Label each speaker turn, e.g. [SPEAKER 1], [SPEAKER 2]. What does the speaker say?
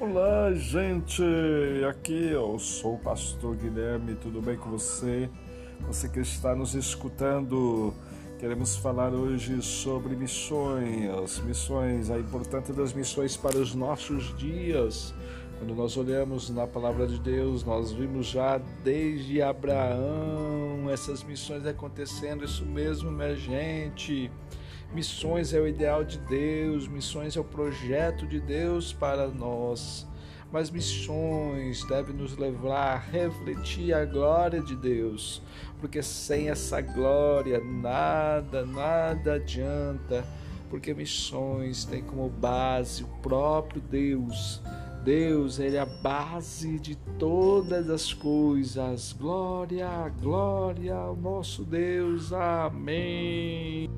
[SPEAKER 1] Olá, gente! Aqui eu sou o pastor Guilherme, tudo bem com você? Você que está nos escutando, queremos falar hoje sobre missões, missões, a importância das missões para os nossos dias. Quando nós olhamos na palavra de Deus, nós vimos já desde Abraão essas missões acontecendo, isso mesmo, minha gente. Missões é o ideal de Deus, missões é o projeto de Deus para nós. Mas missões devem nos levar a refletir a glória de Deus, porque sem essa glória nada, nada adianta, porque missões têm como base o próprio Deus. Deus, Ele é a base de todas as coisas. Glória, glória ao nosso Deus. Amém.